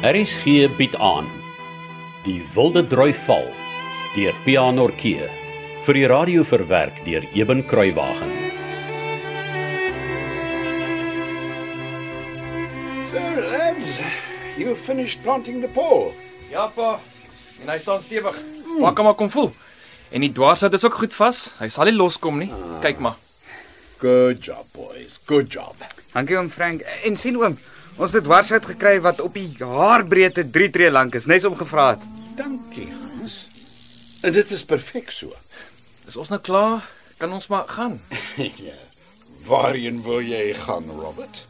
RSG bied aan Die Wilde Droi Val deur Pianorkee vir die radio verwerk deur Eben Kruiwagen. So, lads, you finished planting the pole. Ja pa. En hy staan stewig. Waar kan maar kom voel. En die dwarshout is ook goed vas. Hy sal nie loskom nie. Kyk maar. Good job, boys. Good job. Dankie oom Frank. En sien oom, ons het dwarshout gekry wat op die haarbreedte 3 tree lank is, nes om gevra het. Dankie, Hans. En dit is perfek so. Is ons nou klaar? Kan ons maar gaan. ja. Waarheen wil jy gaan, Robert?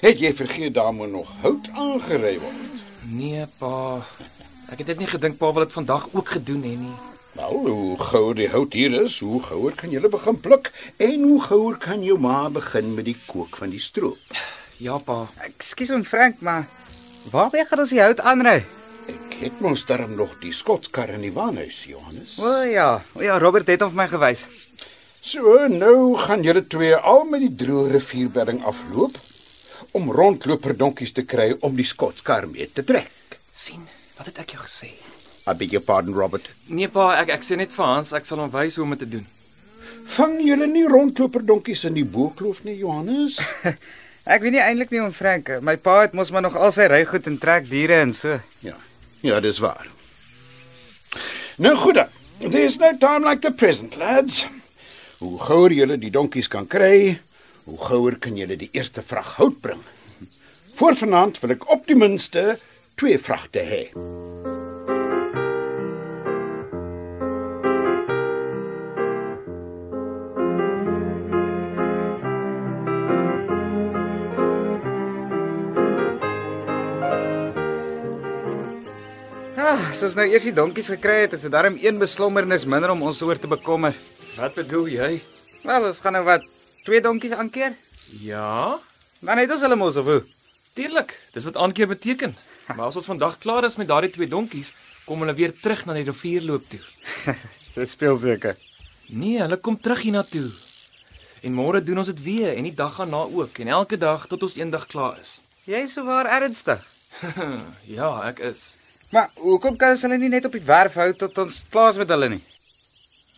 Het jy vergeet daar moet nog hout aangery word? Nee pa. Ek het dit nie gedink pa wil dit vandag ook gedoen hê nie. Nou, hoe gouer die hout hier is, hoe gouer kan jy begin pluk en hoe gouer kan jou ma begin met die kook van die stroop. Ja pa. Ekskuus oom Frank, maar waarby gaan ons die hout aanry? Ek het mos darm nog die skotskar in die waanhuis, Johannes. O ja, o ja, Robert het hom vir my gewys. So, nou gaan julle twee al met die droë rivierbedding afloop om rondloperdonkies te kry om die skotskar mee te trek. sien, wat het ek jou gesê? I beg your pardon, Robert. Nee pa, ek ek sê net vir Hans, ek sal hom wys hoe om dit te doen. Vang julle nie rondloperdonkies in die boekloof nie, Johannes? Ek weet nie eintlik nie oom Frank. My pa het mos maar nog al sy rygoed en trek diere en so. ja. Ja, dis waar. Nou goed dan. There's no time like the present, lads. Hoe gouer julle die donkies kan kry, hoe gouer kan julle die eerste vrag hout bring. Voor vanaand wil ek op die minste twee vragte hê. As ons nou eers die donkies gekry het, is dit darm een beslommernis minder om ons oor te bekommer. Wat bedoel jy? Wel, ons gaan nou wat twee donkies aankeer. Ja? Dan het ons hulle mos of hoe? Tuurlik, dis wat aankeer beteken. Maar as ons vandag klaar is met daardie twee donkies, kom hulle weer terug na die rivierloop toe. Dit speel seker. Nee, hulle kom terug hiernatoe. En môre doen ons dit weer en die dag gaan na ook en elke dag tot ons eendag klaar is. Jy is so waar ernstig. ja, ek is. Maar hoekom kan ons hulle nie net op die werf hou tot ons klaar is met hulle nie?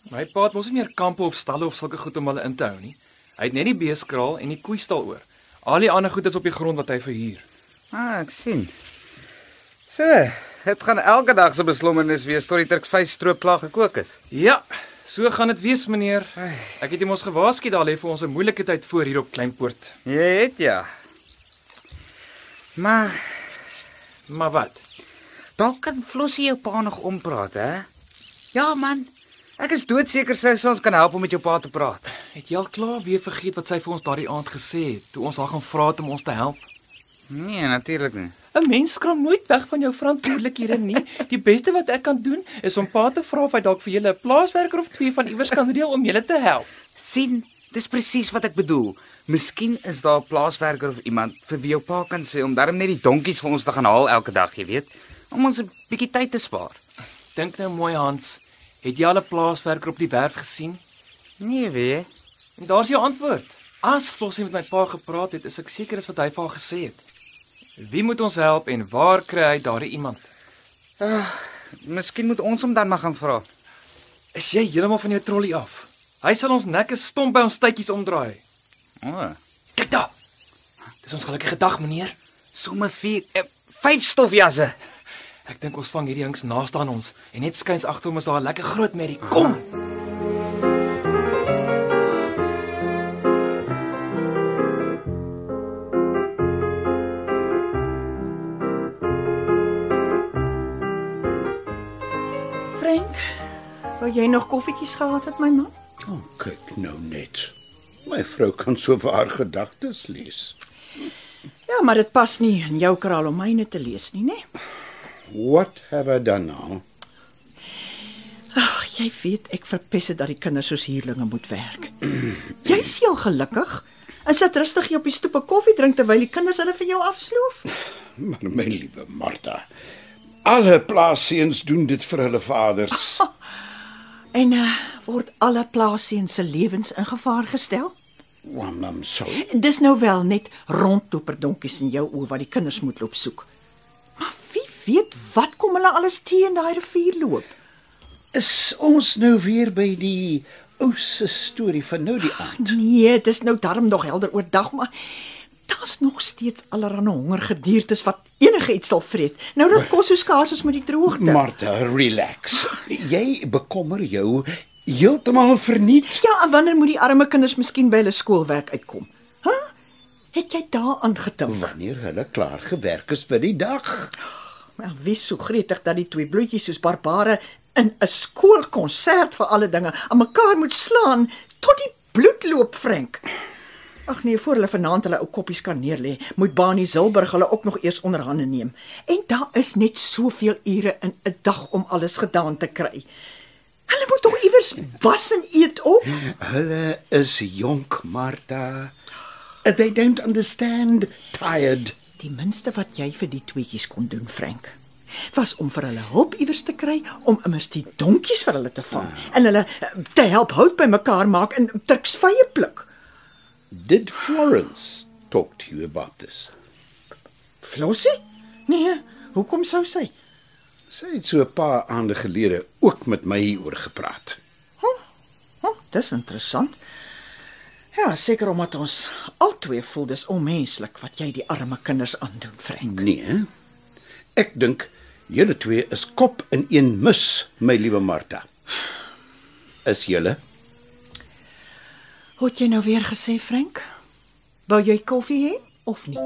My pa het mos nie meer kampe of stalle of sulke goed om hulle in te hou nie. Hy het net die beeskraal en die koeistal oor. Al die ander goed is op die grond wat hy verhuur. Ah, ek sien. So, dit gaan elke dag se beslommernis wees tot die Turksvy stroop klaar gekook is. Ja, so gaan dit wees, meneer. Ek het hom ons gewaarsku daar lê vir ons 'n moeilike tyd voor hier op Kleinpoort. Jy het ja. Maar Maar wat? Dalk kan Flossie jou pa nog ompraat, hè? Ja man. Ek is doodseker sy sal ons kan help om met jou pa te praat. Het jy al klaar weer vergeet wat sy vir ons daardie aand gesê het toe ons haar gaan vra het om ons te help? Nee, natuurlik nie. 'n Mens skram nooit weg van jou verantwoordelikhede nie. Die beste wat ek kan doen is om pa te vra of hy dalk vir julle 'n plaaswerker of twee van iewers kan reël om julle te help. sien, dis presies wat ek bedoel. Miskien is daar 'n plaaswerker of iemand vir wie jou pa kan sê om darm net die donkies vir ons te gaan haal elke dag, jy weet, om ons 'n bietjie tyd te spaar. Dink nou mooi Hans, het jy al 'n plaaswerker op die werf gesien? Nee, weet. En daar's jou antwoord. As Flossie met my pa gepraat het, is ek seker dis wat hy vir haar gesê het. Wie moet ons help en waar kry hy daardie iemand? Miskien moet ons hom dan maar gaan vra. Is jy heeltemal van jou trollie af? Hy sal ons nekke stomp by ons tydjies omdraai. O, oh, Kyk daar. Dis ons gelukkige dag, meneer. somme 4 eh, 5 stofjasse. Ek dink ons vang hierdie jongs naaste aan ons en net skuins agter hom is daar 'n lekker groot merrie. Kom. Frank, wou jy nog koffietjies gehad het my man? Oh, kyk nou net. My vrou kan so haar gedagtes lees. Ja, maar dit pas nie in jou kraal om myne te lees nie, né? What have I done now? Ag, jy weet ek verpes dit dat die kinders soos hierlinge moet werk. jy is heel gelukkig. En sit rustig hier op die stoep 'n koffie drink terwyl die kinders hulle vir jou afsloof. Maar my liewe Martha, alle plaasseuns doen dit vir hulle vaders. En uh, word alle plaasseuns se lewens in gevaar gestel? Want I'm sorry. Dis nou wel net rondloperdonkies in jou oë wat die kinders moet loop soek. Weet wat kom hulle alles teen daai rivier loop. Is ons nou weer by die ou se storie van nou die aand? Nee, dit is nou darm nog helder oordag, maar daar's nog steeds allerlei hongergediertes wat enige iets sal vreet. Nou dat kos so skaars is met die droogte. Martha, relax. Jy bekommer jou heeltemal verniet. Ja, en wanneer moet die arme kinders miskien by hulle skoolwerk uitkom? Hæ? Huh? Het jy daaraan gedink? Wanneer hulle klaar gewerk is vir die dag. Maar wie so gretig dat die twee bloetjies soos barbare in 'n skoolkonsert vir alle dinge aan mekaar moet slaan tot die bloed loop, Frank. Ag nee, voor hulle vanaand hulle ou koppies kan neerlê, moet Bani Zilberg hulle ook nog eers onder hande neem. En daar is net soveel ure in 'n dag om alles gedaan te kry. Hulle moet tog iewers was en eet op. Hulle is jonk, Martha. They don't understand tired. Die minste wat jy vir die tweetjies kon doen, Frank, was om vir hulle hulp iewers te kry om immers die donkies vir hulle te vang en hulle eh, te help hout bymekaar maak en truksvye pluk. Did Florence talk to you about this? Flossie? Nee, hoekom sou sy? Sy het so 'n paar aande gelede ook met my hieroor gepraat. Hm, hm, dis interessant. Ja, seker omdat ons albei voel dis onmenslik wat jy die arme kinders aandoen, Frank. Nee. Ek dink julle twee is kop in een mis, my liewe Martha. Is julle? Hoe het jy nou weer gesê, Frank? Wou jy koffie hê of nie?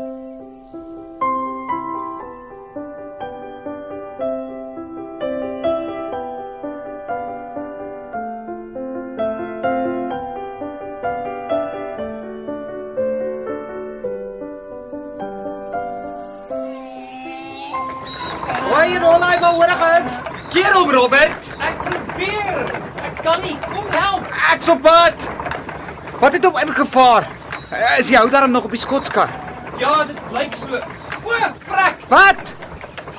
Jy al daai behoorigheid? Keer hom, Robert. Ek probeer. Ek kan nie. Kom help. Ek's op pad. Wat het hom ingevaar? Is jy hou daarom nog op die skotskar? Ja, dit blyk so. O, frek. Wat?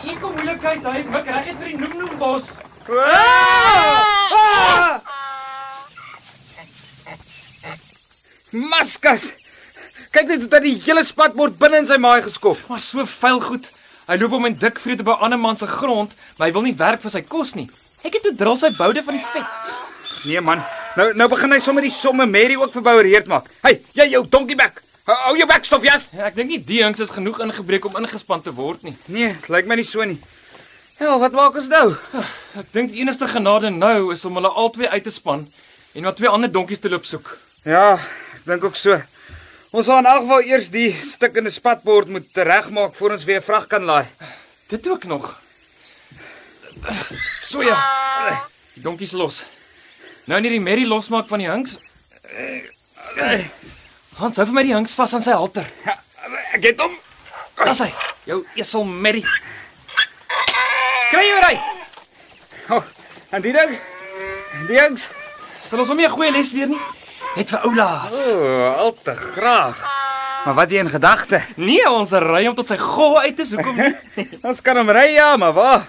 Hier kom moeilikheid. Hy mik reg uit vir die noem-noem bos. Maskas. Kyk net hoe dat die hele spatbord binne in sy maai geskop. Maar so vuil goed. Hy loop om en dik op 'n ander man se grond, maar hy wil nie werk vir sy kos nie. Ek het toe dril sy boude van die vet. Nee man, nou nou begin hy sommer die somme Mary ook verboureerd maak. Hey, jy jou donkiebek. Hou hou jou bek stof jas. Ja, ek dink nie die hinks is genoeg ingebreek om ingespan te word nie. Nee, lyk my nie so nie. Hel, wat maak ons nou? Ek dink die enigste genade nou is om hulle albei uit te span en wat twee ander donkies te loop soek. Ja, ek dink ook so. Ons sal in elk geval eers die stukkende spatbord moet regmaak voor ons weer vrag kan laai. Dit ook nog. So ja. Die donkies los. Nou net die Mary losmaak van die hinks. Hans, hou vir my die hinks vas aan sy halter. Ja, ek het hom. Dis hy. Jou esel Mary. Kry jy ry? Oh, en die ding? Die jongs. Sal ons hom nie 'n goeie les leer nie? Net vir oulaas. O, oh, al te graag. Maar wat jy in gedagte? Nee, ons ry hom tot sy gou uit is. Hoekom nie? Ons kan hom ry ja, maar waar?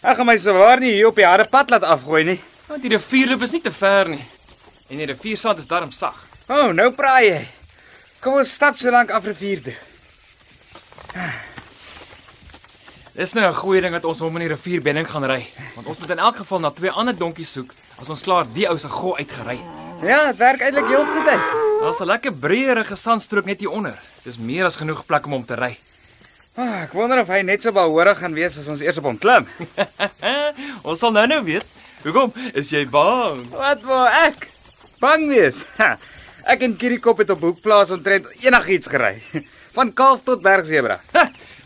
Ek gaan my sowaar nie hier op die harde pad laat afgooi nie. Want die rivierloop is nie te ver nie. En die riviersand is darm sag. O, oh, nou praai jy. Kom ons stap so lank af rivier toe. Dis nou 'n goeie ding dat ons hom in die rivierbedding gaan ry, want ons moet in elk geval na twee ander donkies soek as ons klaar die ou se gou uitgery het. Ja, dit werk eintlik heel goed uit. Daar's 'n lekker breërige sandstrook net hier onder. Dis meer as genoeg plek om hom te ry. Ah, ek wonder of hy net so behoorig gaan wees as ons eers op hom klim. ons sal nou nou weet. Hoekom? Is jy bang? Wat wou ek? Bang wees. Ha, ek en Kirikop het op hoekplaas omtrent enigiets gery. Van kalf tot bergsebra.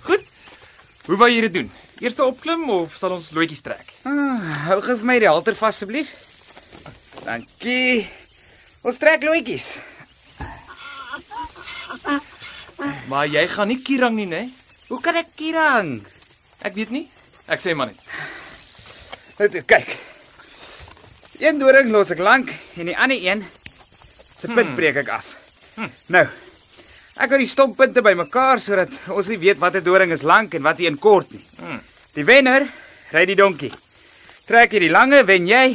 Goed. Hoe wou jy dit doen? Eerste opklim of sal ons loetjies trek? Ah, hou gou vir my die halter vas asseblief. Dankie. Ons trek loetjies. Maar jy gaan nie kierang nie, né? Hoe kan ek kirang? Ek weet nie. Ek sê maar net. Net kyk. Een doring los ek lank en die ander een se punt hmm. breek ek af. Hmm. Nou. Ek hou die stomppunte bymekaar sodat ons nie weet watter doring is lank en wat een kort nie. Hmm. Die wenner ry die donkie. Trek jy die lange, wen jy.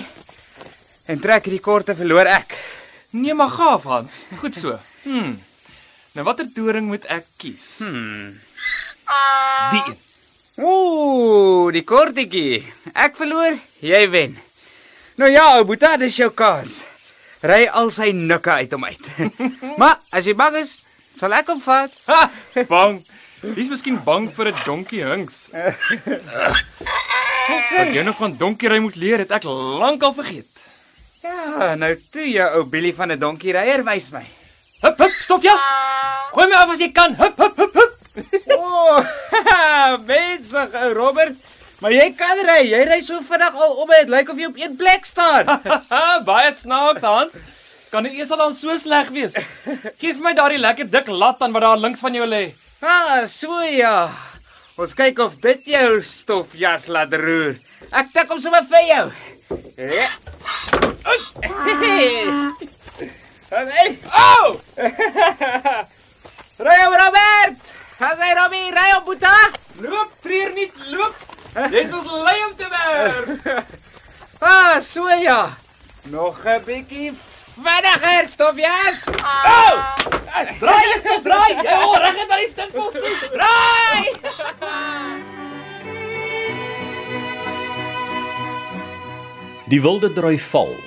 En trek jy die korte, verloor ek. Nee, maar gaaf Hans. Goed so. Hm. Nou watter doring moet ek kies? Hmm. Die een. Ooh, die kortetjie. Ek verloor, jy wen. Nou ja, ou Boeta, dis jou kans. Ry al sy nikke uit hom uit. maar as jy bang is, sal ek hom vat. Ha, bang. Dis miskien bang vir 'n donkie hinks. Wat jy nog van donkiery moet leer, het ek lankal vergeet. Ja, nou toe jou ou Billy van 'n donkie ryer wys my. Hup hup, stofjas. Gooi my af as jy kan. Hup hup hup hup. O, oh, mense, ou Robert. Maar jy kan ry. Jy ry so vinnig al om dit lyk of jy op een plek staan. Baie snaaks, Hans. Kan dit eers al dan so sleg wees? Geef my daardie lekker dik lat aan wat daar links van jou lê. ah, so ja. Ons kyk of dit jou stofjas laat roer. Ek tik hom sommer vir jou. Ja. Hey. Au! Ry ou Robert. Haai hy Robbie, ry op Boeta. Loop, treur nie, loop. Dis mos lei om te werk. Ah, so ja. Nog 'n bietjie vinniger, stofjas. Au! Draai eens, draai. Jy hoor reg net aan die stinkpos toe. Draai! Die Wilde Drui Val